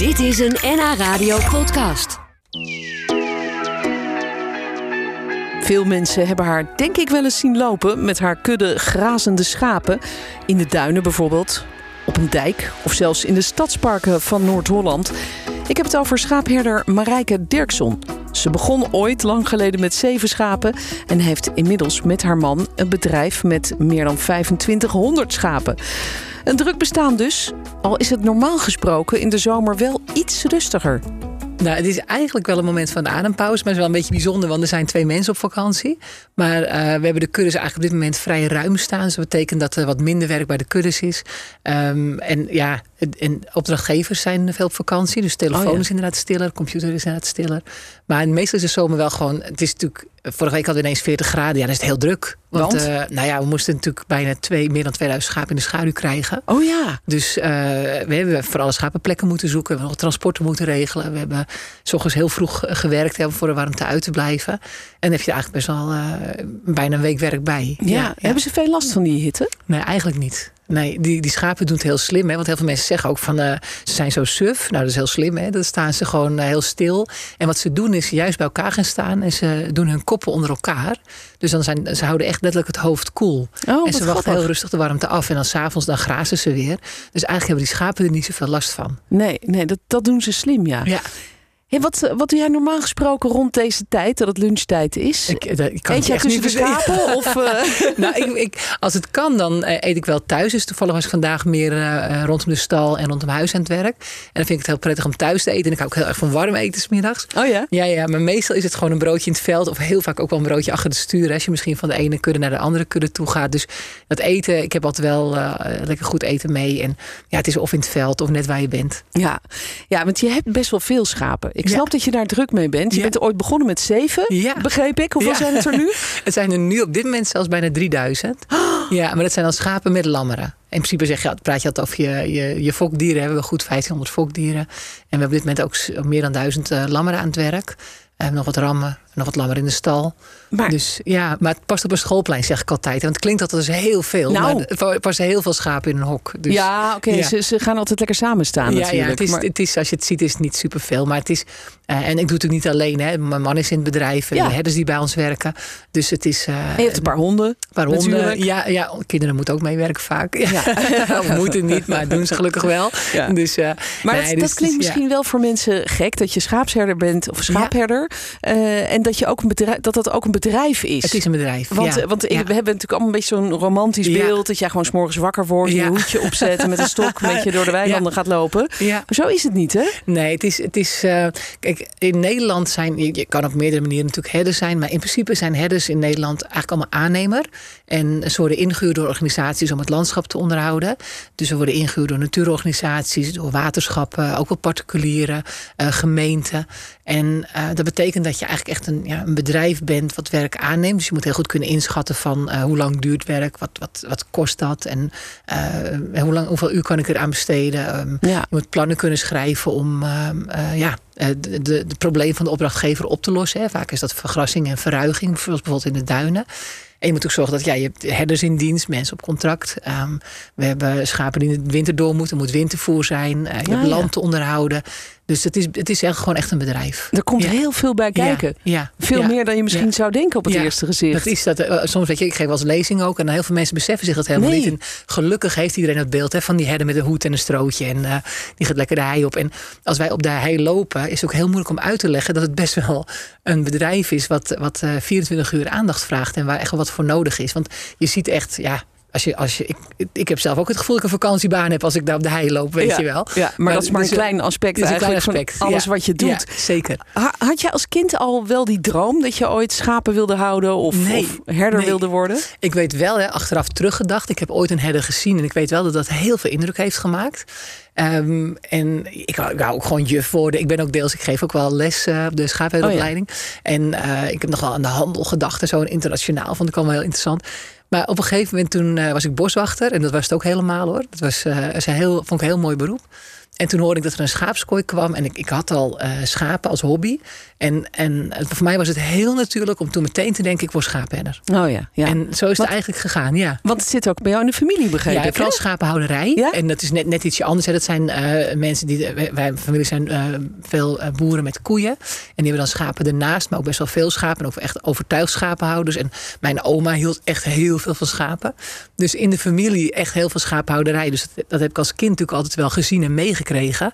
Dit is een NH Radio podcast. Veel mensen hebben haar denk ik wel eens zien lopen met haar kudde grazende schapen. In de duinen bijvoorbeeld, op een dijk of zelfs in de stadsparken van Noord-Holland. Ik heb het over schaapherder Marijke Dirkson. Ze begon ooit lang geleden met zeven schapen en heeft inmiddels met haar man een bedrijf met meer dan 2500 schapen. Een druk bestaan dus, al is het normaal gesproken in de zomer wel iets rustiger. Nou, het is eigenlijk wel een moment van de adempauze, maar het is wel een beetje bijzonder, want er zijn twee mensen op vakantie. Maar uh, we hebben de kuddes eigenlijk op dit moment vrij ruim staan. Dus dat betekent dat er wat minder werk bij de kuddes is. Um, en ja, en opdrachtgevers zijn veel op vakantie. Dus telefoon oh, ja. is inderdaad stiller, computer is inderdaad stiller. Maar meestal is de zomer wel gewoon. Het is natuurlijk. Vorige week hadden we ineens 40 graden. Ja, dan is het heel druk. Want, Want? Uh, nou ja, we moesten natuurlijk bijna twee, meer dan 2000 schapen in de schaduw krijgen. Oh ja. Dus uh, we hebben voor alle schapen plekken moeten zoeken. We hebben nog transporten moeten regelen. We hebben s ochtends heel vroeg gewerkt hebben voor de warmte uit te blijven. En dan heb je eigenlijk best wel uh, bijna een week werk bij. Ja, ja, Hebben ze veel last van die hitte? Nee, eigenlijk niet. Nee, die, die schapen doen het heel slim. Hè? Want heel veel mensen zeggen ook van uh, ze zijn zo suf. Nou, dat is heel slim. Hè? Dan staan ze gewoon uh, heel stil. En wat ze doen is ze juist bij elkaar gaan staan. En ze doen hun koppen onder elkaar. Dus dan zijn, ze houden echt letterlijk het hoofd koel. Cool. Oh, en ze wachten grappig. heel rustig de warmte af. En dan s'avonds dan grazen ze weer. Dus eigenlijk hebben die schapen er niet zoveel last van. Nee, nee dat, dat doen ze slim, ja. Ja. Hey, wat, wat doe jij normaal gesproken rond deze tijd, dat het lunchtijd is? Ik, dat, ik kan eet jij tussen de schapen? of, uh... nou, ik, ik, als het kan, dan uh, eet ik wel thuis. Dus toevallig was ik vandaag meer uh, rondom de stal en rondom huis aan het werk. En dan vind ik het heel prettig om thuis te eten. En ik hou ook heel erg van warm eten smiddags. Oh ja? Ja, ja, maar meestal is het gewoon een broodje in het veld. Of heel vaak ook wel een broodje achter de stuur. Als je misschien van de ene kudde naar de andere kudde toe gaat. Dus dat eten, ik heb altijd wel lekker goed eten mee. En ja, het is of in het veld of net waar je bent. Ja, ja want je hebt best wel veel schapen. Ik snap ja. dat je daar druk mee bent. Je Ja. bent ooit begonnen met zeven, Ja. begreep ik. Hoeveel zijn het er nu? Het zijn er nu op dit moment zelfs bijna 3000. Ja, maar dat zijn dan schapen met lammeren. In principe zeg je, praat je altijd over je, je, je fokdieren. Hebben we goed 1500 fokdieren. En we hebben op dit moment ook meer dan 1000 uh, lammeren aan het werk. Hebben nog wat rammen, nog wat lammeren in de stal. Maar- Dus ja, maar het past op een schoolplein, zeg ik altijd. Want het klinkt altijd als heel veel. Nou. Maar er passen heel veel schapen in een hok. Dus, ja, oké. ja. Ze, ze gaan altijd lekker samen staan ja, natuurlijk. ja het, is, maar- het is, als je het ziet, is het niet superveel. Maar het is, uh, en ik doe het natuurlijk niet alleen. Hè. Mijn man is in het bedrijf. En Ja. de herders die bij ons werken. Dus het is... Uh, En je hebt een paar honden. een paar honden. natuurlijk. Ja, ja, kinderen moeten ook meewerken vaak. Ja. Moeten niet, maar doen ze gelukkig wel. Dus, uh, Maar nee, dat, dus dat het klinkt is- misschien wel voor mensen gek dat je schaapsherder bent of schaapherder. Eh, en dat, je ook een bedrijf, dat dat ook een bedrijf is. Het is een bedrijf. Want, ja. eh, want ja. we hebben natuurlijk allemaal een beetje zo'n romantisch beeld. Dat jij gewoon s'morgens wakker wordt, je hoedje opzet en met een stok met je door de weilanden gaat lopen. Maar zo is het niet, hè? Nee, het is. Het is uh, kijk, in Nederland zijn. Je, je, kan op meerdere manieren natuurlijk herders zijn. Maar in principe zijn herders in Nederland eigenlijk allemaal aannemer. En ze worden ingehuurd door organisaties om het landschap te onderhouden. Dus ze worden ingehuurd door natuurorganisaties, door waterschappen, ook wel particulieren, uh, gemeenten. En uh, dat betekent dat je eigenlijk echt een, ja, een bedrijf bent wat werk aanneemt. Dus je moet heel goed kunnen inschatten van uh, hoe lang duurt werk, wat, wat, wat kost dat en uh, hoe lang, hoeveel uur kan ik eraan besteden. Um, ja. Je moet plannen kunnen schrijven om ja, de, de, de probleem van de opdrachtgever op te lossen. Hè. Vaak is dat vergrassing en verruiging, zoals bijvoorbeeld in de duinen. En je moet ook zorgen dat ja, je hebt herders in dienst, mensen op contract. Um, we hebben schapen die in de winter door moeten, er moet wintervoer zijn. Uh, je ah, hebt land ja. te onderhouden. Dus het is, het is echt gewoon echt een bedrijf. Er komt ja. heel veel bij kijken. Ja. Veel meer dan je misschien zou denken op het eerste gezicht. Dat is dat. Uh, soms weet je, ik geef als lezing ook. En heel veel mensen beseffen zich dat helemaal nee. niet. En gelukkig heeft iedereen het beeld hè, van die herder met een hoed en een strootje. En uh, die gaat lekker de hei op. En als wij op de hei lopen, is het ook heel moeilijk om uit te leggen dat het best wel een bedrijf is wat, wat uh, 24 uur aandacht vraagt. En waar echt wel wat voor nodig is. Want je ziet echt, ja, als je, als je, ik, ik heb zelf ook het gevoel dat ik een vakantiebaan heb als ik daar op de hei loop, weet ja, je wel. Ja, maar, maar dat is maar een klein aspect is een eigenlijk klein aspect, van alles ja. wat je doet. Ja, zeker. Had je als kind al wel die droom dat je ooit schapen wilde houden of, nee, of herder nee. wilde worden? Ik weet wel, hè, achteraf teruggedacht, ik heb ooit een herder gezien en ik weet wel dat dat heel veel indruk heeft gemaakt. Um, en ik wou, ik wou, ook gewoon juf worden. Ik ben ook deels, ik geef ook wel les uh, op de schaapherderopleiding. Oh, ja. En uh, ik heb nog wel aan de handel gedacht en zo. En internationaal vond ik allemaal heel interessant. Maar op een gegeven moment toen uh, was ik boswachter. En dat was het ook helemaal hoor. Dat was, een heel, vond ik een heel mooi beroep. En toen hoorde ik dat er een schaapskooi kwam. En ik, ik had al uh, schapen als hobby. En, en voor mij was het heel natuurlijk om toen meteen te denken: ik word schaapherder. Oh ja, ja. En zo is het eigenlijk gegaan, ja. Want het zit ook bij jou in de familie, begrepen Ja, vooral schapenhouderij. Ja? En dat is net, net ietsje anders. Hè. Dat zijn uh, mensen die. Wij, familie zijn uh, veel boeren met koeien. En die hebben dan schapen ernaast, maar ook best wel veel schapen. En ook echt overtuigd schapenhouders. En mijn oma hield echt heel veel van schapen. Dus in de familie echt heel veel schapenhouderij. Dus dat, dat heb ik als kind natuurlijk altijd wel gezien en meegekregen.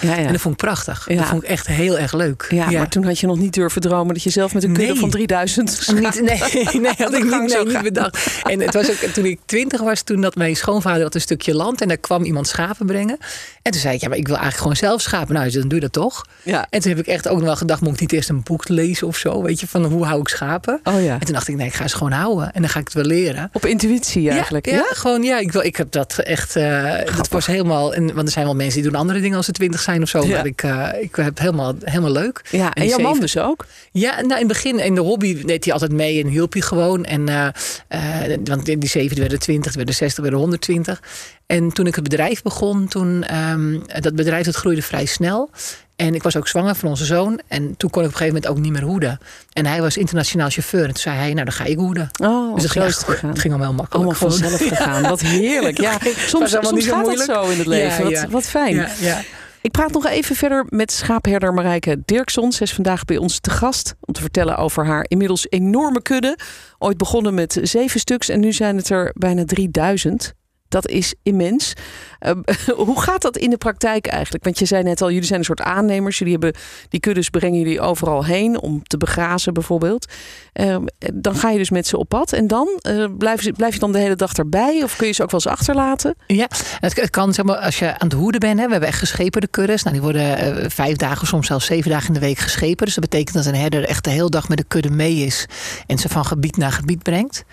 Ja, ja. En dat vond ik prachtig. Dat vond ik echt heel erg leuk. Ja, maar toen had je nog niet durven dromen dat je zelf met een kudde van 3000 niet, Nee, nee, had ik niet, nee, niet bedacht. En het was ook toen ik twintig was, toen dat mijn schoonvader had een stukje land en daar kwam iemand schapen brengen. En toen zei ik, ja, maar ik wil eigenlijk gewoon zelf schapen. Nou, dan doe je dat toch. Ja. En toen heb ik echt ook nog wel gedacht, moet ik niet eerst een boek lezen of zo? Weet je, van hoe hou ik schapen? Oh, ja. En toen dacht ik, nee, ik ga ze gewoon houden. En dan ga ik het wel leren. Op intuïtie eigenlijk? Ja, ja? gewoon, ja. Ik, ik heb dat echt, uh, dat was helemaal, en, want er zijn wel mensen die doen andere dingen als ze twintig zijn of zo. Maar ik, uh, ik heb helemaal, helemaal leuk. Ja, en, en jouw man dus ook? Ja, nou, in het begin, in de hobby deed hij altijd mee en hielp hij gewoon. En, uh, want die zeven werden twintig, werden zestig, werden 120. En toen ik het bedrijf begon, toen, um, dat bedrijf dat groeide vrij snel. En ik was ook zwanger van onze zoon. En toen kon ik op een gegeven moment ook niet meer hoeden. En hij was internationaal chauffeur. En toen zei hij, nou dan ga ik hoeden. Oh, dus het ging, echt, het ging allemaal makkelijk. Allemaal vanzelf gegaan. Wat heerlijk. Ja, soms, soms niet gaat het zo in het leven. Ja, wat, wat, fijn. Ja, ja. Ik praat nog even verder met schaapherder Marijke Dirkson. Ze is vandaag bij ons te gast om te vertellen over haar inmiddels enorme kudde. Ooit begonnen met zeven stuks en nu zijn het er bijna 3000. Dat is immens. Uh, hoe gaat dat in de praktijk eigenlijk? Want je zei net al, jullie zijn een soort aannemers. Jullie hebben die kuddes brengen jullie overal heen om te begrazen bijvoorbeeld. Uh, dan ga je dus met ze op pad en dan uh, blijf, je, blijf je dan de hele dag erbij of kun je ze ook wel eens achterlaten? Ja, het, kan zeg maar als je aan het hoeden bent. Hè, we hebben echt gescheperde kuddes. Nou, die worden vijf dagen, soms zelfs zeven dagen in de week geschepen. Dus dat betekent dat een herder echt de hele dag met de kudde mee is en ze van gebied naar gebied brengt.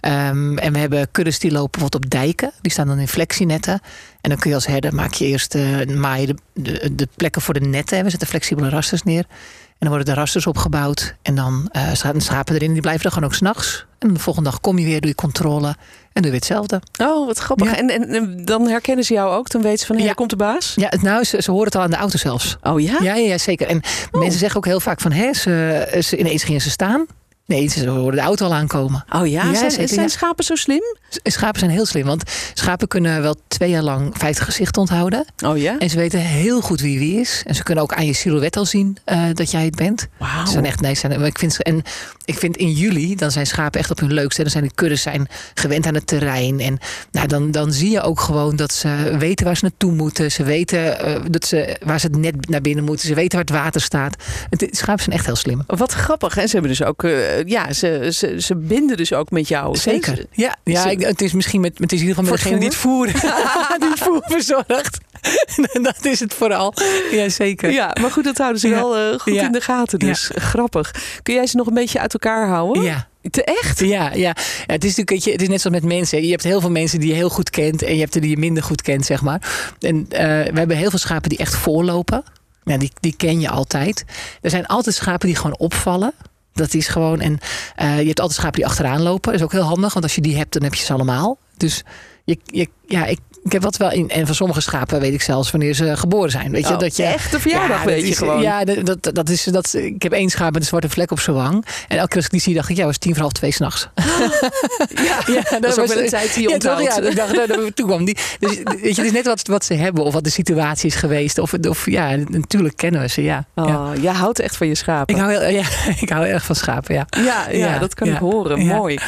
Um, en we hebben kuddes die lopen bijvoorbeeld op dijken. Die staan dan in flexienetten. En dan kun je als herder maak je eerst uh, maai de, de, de, plekken voor de netten. We zetten flexibele rasters neer. En dan worden de rasters opgebouwd. En dan uh, staan schapen erin. Die blijven er gewoon ook s'nachts. En de volgende dag kom je weer, doe je controle. En doe je weer hetzelfde. Oh, wat grappig. Ja. En, en, en, dan herkennen ze jou ook? Dan weten ze van, ja. komt de baas? Ja, nou, ze, ze horen het al aan de auto zelfs. Oh ja? Ja, ja, ja zeker. En oh. mensen zeggen ook heel vaak van... Hè, ze, ze, ineens gingen ze staan. Nee, ze horen de auto al aankomen. Oh ja, ja zijn, zeker, zijn schapen zo slim? Schapen zijn heel slim, want schapen kunnen wel twee jaar lang 50 gezichten onthouden. Oh ja? En ze weten heel goed wie wie is. En ze kunnen ook aan je silhouet al zien uh, dat jij het bent. Wauw. Ze zijn echt, nee, zijn, ik vind, en ik vind in juli, dan zijn schapen echt op hun leukste. Dan zijn de kuddes zijn gewend aan het terrein. En nou, dan, dan zie je ook gewoon dat ze weten waar ze naartoe moeten. Ze weten uh, dat ze, waar ze het net naar binnen moeten. Ze weten waar het water staat. Het, schapen zijn echt heel slim. Wat grappig. En ze hebben dus ook... Uh, ja, ze, ze, ze binden dus ook met jou. Zeker. Ja, ja ik, het is misschien met, het is in ieder geval met degene die het voeren, die het voer verzorgt. dat is het vooral. Ja, zeker. Ja, maar goed, dat houden ze ja. wel uh, goed ja. in de gaten. Dus ja. grappig. Kun jij ze nog een beetje uit elkaar houden? Ja. Te echt? Ja, ja. het is natuurlijk het is net zoals met mensen. Je hebt heel veel mensen die je heel goed kent en je hebt er die je minder goed kent, zeg maar. En uh, we hebben heel veel schapen die echt voorlopen. Ja, die, die ken je altijd. Er zijn altijd schapen die gewoon opvallen. Dat is gewoon. En uh, je hebt altijd schapen die achteraan lopen. Dat is ook heel handig, want als je die hebt, dan heb je ze allemaal. Dus je, je, ja, ik, ik heb wat wel in. En van sommige schapen weet ik zelfs wanneer ze geboren zijn. Weet je, oh, dat je echt de verjaardag ja, weet je is, gewoon. Ja, dat, dat, is. Dat, ik heb één schaap met een zwarte vlek op zijn wang. En elke keer als ik die zie, dacht ik, ja, was tien voor half twee s'nachts. ja, ja, dat, dat was ook een tijd die onthoudt. Ja, ik dacht, dat toen kwam die. Dus weet je, het is net wat, wat ze hebben of wat de situatie is geweest. Of, of ja, natuurlijk kennen we ze, ja. Oh, ja. Jij houdt echt van je schapen. Ik hou, heel, ja, ik hou erg van schapen, ja. Ja, ja, dat kan ik horen. Mooi.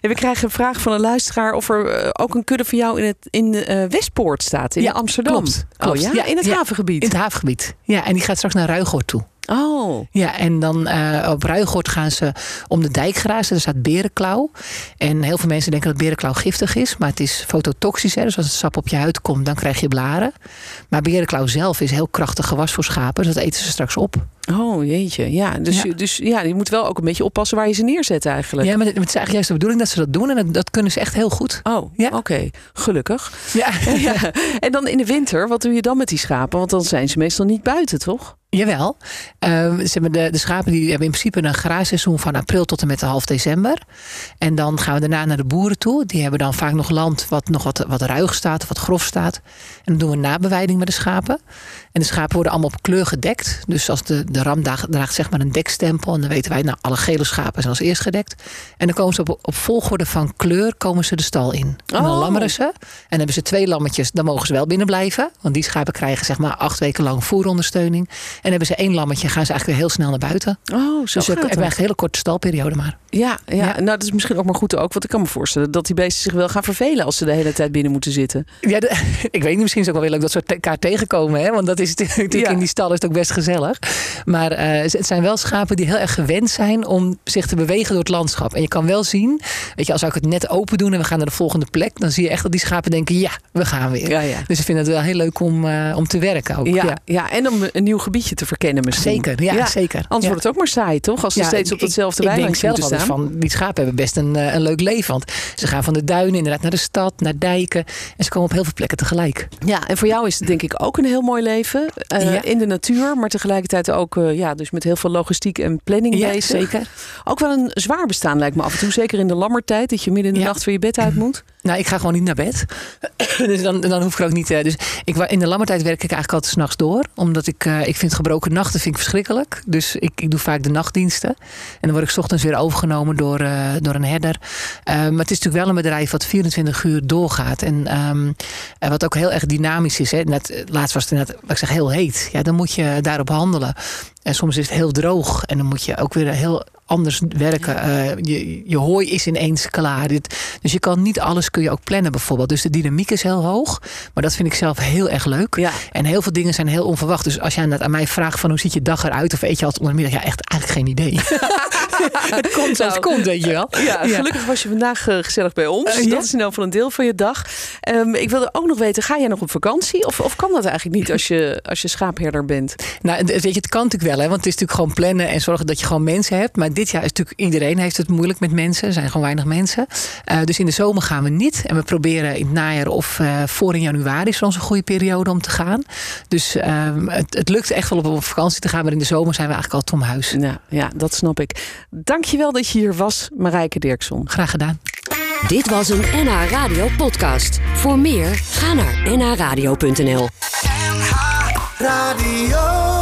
En we krijgen een vraag van een luisteraar of er ook een kudde van jou in, het, in uh, Westpoort staat in ja, Amsterdam. Klopt, klopt. Oh ja? ja in het ja, havengebied? In het havengebied. Ja, en die gaat straks naar Ruigoort toe. Oh. Ja, en dan uh, op Ruigoort gaan ze om de dijk grazen. Er staat berenklauw. En heel veel mensen denken dat berenklauw giftig is. Maar het is fototoxisch. Hè? Dus als het sap op je huid komt, dan krijg je blaren. Maar berenklauw zelf is heel krachtig gewas voor schapen. Dus dat eten ze straks op. Oh jeetje, ja. Dus ja. dus ja, je moet wel ook een beetje oppassen waar je ze neerzet eigenlijk. Ja, maar het, is eigenlijk juist de bedoeling dat ze dat doen. En dat, dat kunnen ze echt heel goed. Oh, ja. oké. Okay. Gelukkig. Ja. ja. En dan in de winter, wat doe je dan met die schapen? Want dan zijn ze meestal niet buiten, toch? Jawel. Uh, de, de schapen die hebben in principe een graasseizoen van april tot en met half december. En dan gaan we daarna naar de boeren toe. Die hebben dan vaak nog land wat nog wat, wat ruig staat of wat grof staat. En dan doen we nabewijding met de schapen. En de schapen worden allemaal op kleur gedekt. Dus als de, de ram draagt, zeg maar een dekstempel. En dan weten wij, nou, alle gele schapen zijn als eerst gedekt. En dan komen ze op, op volgorde van kleur komen ze de stal in. En dan oh. lammeren ze. En hebben ze twee lammetjes, dan mogen ze wel binnen blijven. Want die schapen krijgen zeg maar acht weken lang voerondersteuning. En hebben ze één lammetje, gaan ze eigenlijk weer heel snel naar buiten. Oh, zo dus we hebben een hele korte stalperiode maar. Ja, ja, ja, nou dat is misschien ook maar goed ook. Want ik kan me voorstellen dat die beesten zich wel gaan vervelen als ze de hele tijd binnen moeten zitten. Ja, ik weet niet, misschien is het ook wel weer leuk dat ze elkaar tegenkomen. Hè? Want dat is natuurlijk in die stal is het ook best gezellig. Maar uh, het zijn wel schapen die heel erg gewend zijn om zich te bewegen door het landschap. En je kan wel zien, weet je, als ik het net open doen en we gaan naar de volgende plek, dan zie je echt dat die schapen denken, ja, we gaan weer. Ja, ja. Dus ze vinden het wel heel leuk om, uh, om te werken ook. Ja, ja. en om een nieuw gebiedje te verkennen misschien. Zeker, ja, zeker. Anders wordt het ook maar saai, toch? Als ze steeds op hetzelfde weiland moeten staan. Van, die schapen hebben best een, uh, een leuk leven. Want ze gaan van de duinen inderdaad naar de stad, naar dijken. En ze komen op heel veel plekken tegelijk. Ja, en voor jou is het denk ik ook een heel mooi leven. in de natuur, maar tegelijkertijd ook ja, dus met heel veel logistiek en planning ja, bezig. Zeker. Ook wel een zwaar bestaan lijkt me af en toe. Zeker in de lammertijd, dat je midden in de nacht van je bed uit moet. Nou, ik ga gewoon niet naar bed. dus dan, dan hoef ik ook niet. Uh, dus ik, in de lammertijd werk ik eigenlijk altijd s'nachts door. Omdat ik, uh, ik vind gebroken nachten vind ik verschrikkelijk. Dus ik, ik doe vaak de nachtdiensten. En dan word ik ochtends weer overgenomen door, uh, door een herder. maar het is natuurlijk wel een bedrijf wat 24 uur doorgaat. En um, wat ook heel erg dynamisch is. Hè. Net, laatst was het net, wat ik zeg, heel heet. Ja, dan moet je daarop handelen. En soms is het heel droog. En dan moet je ook weer heel anders werken. Uh, je, je hooi is ineens klaar. Dus je kan niet alles kun je ook plannen bijvoorbeeld. Dus de dynamiek is heel hoog. Maar dat vind ik zelf heel erg leuk. Ja. En heel veel dingen zijn heel onverwacht. Dus als jij aan mij vraagt van hoe ziet je dag eruit? Of eet je altijd onder de middag? Ja, echt eigenlijk geen idee. het komt zoals het komt, weet je wel. Ja, gelukkig was je vandaag uh, gezellig bij ons. Uh, dat is nou van een deel van je dag. Um, ik wilde ook nog weten, ga jij nog op vakantie? Of, of kan dat eigenlijk niet als je, als je schaapherder bent? Nou, weet je, het kan natuurlijk wel. Hè, want het is natuurlijk gewoon plannen en zorgen dat je gewoon mensen hebt. Maar dit jaar is natuurlijk iedereen heeft het moeilijk met mensen. Er zijn gewoon weinig mensen. Uh, dus in de zomer gaan we niet. En we proberen in het najaar of uh, voor in januari is onze goede periode om te gaan. Dus uh, het, het, lukt echt wel om op vakantie te gaan. Maar in de zomer zijn we eigenlijk al tom huis. Ja, ja, dat snap ik. Dankjewel dat je hier was, Marijke Dirkson. Graag gedaan. Dit was een NH Radio podcast. Voor meer, ga naar nhradio.nl NH Radio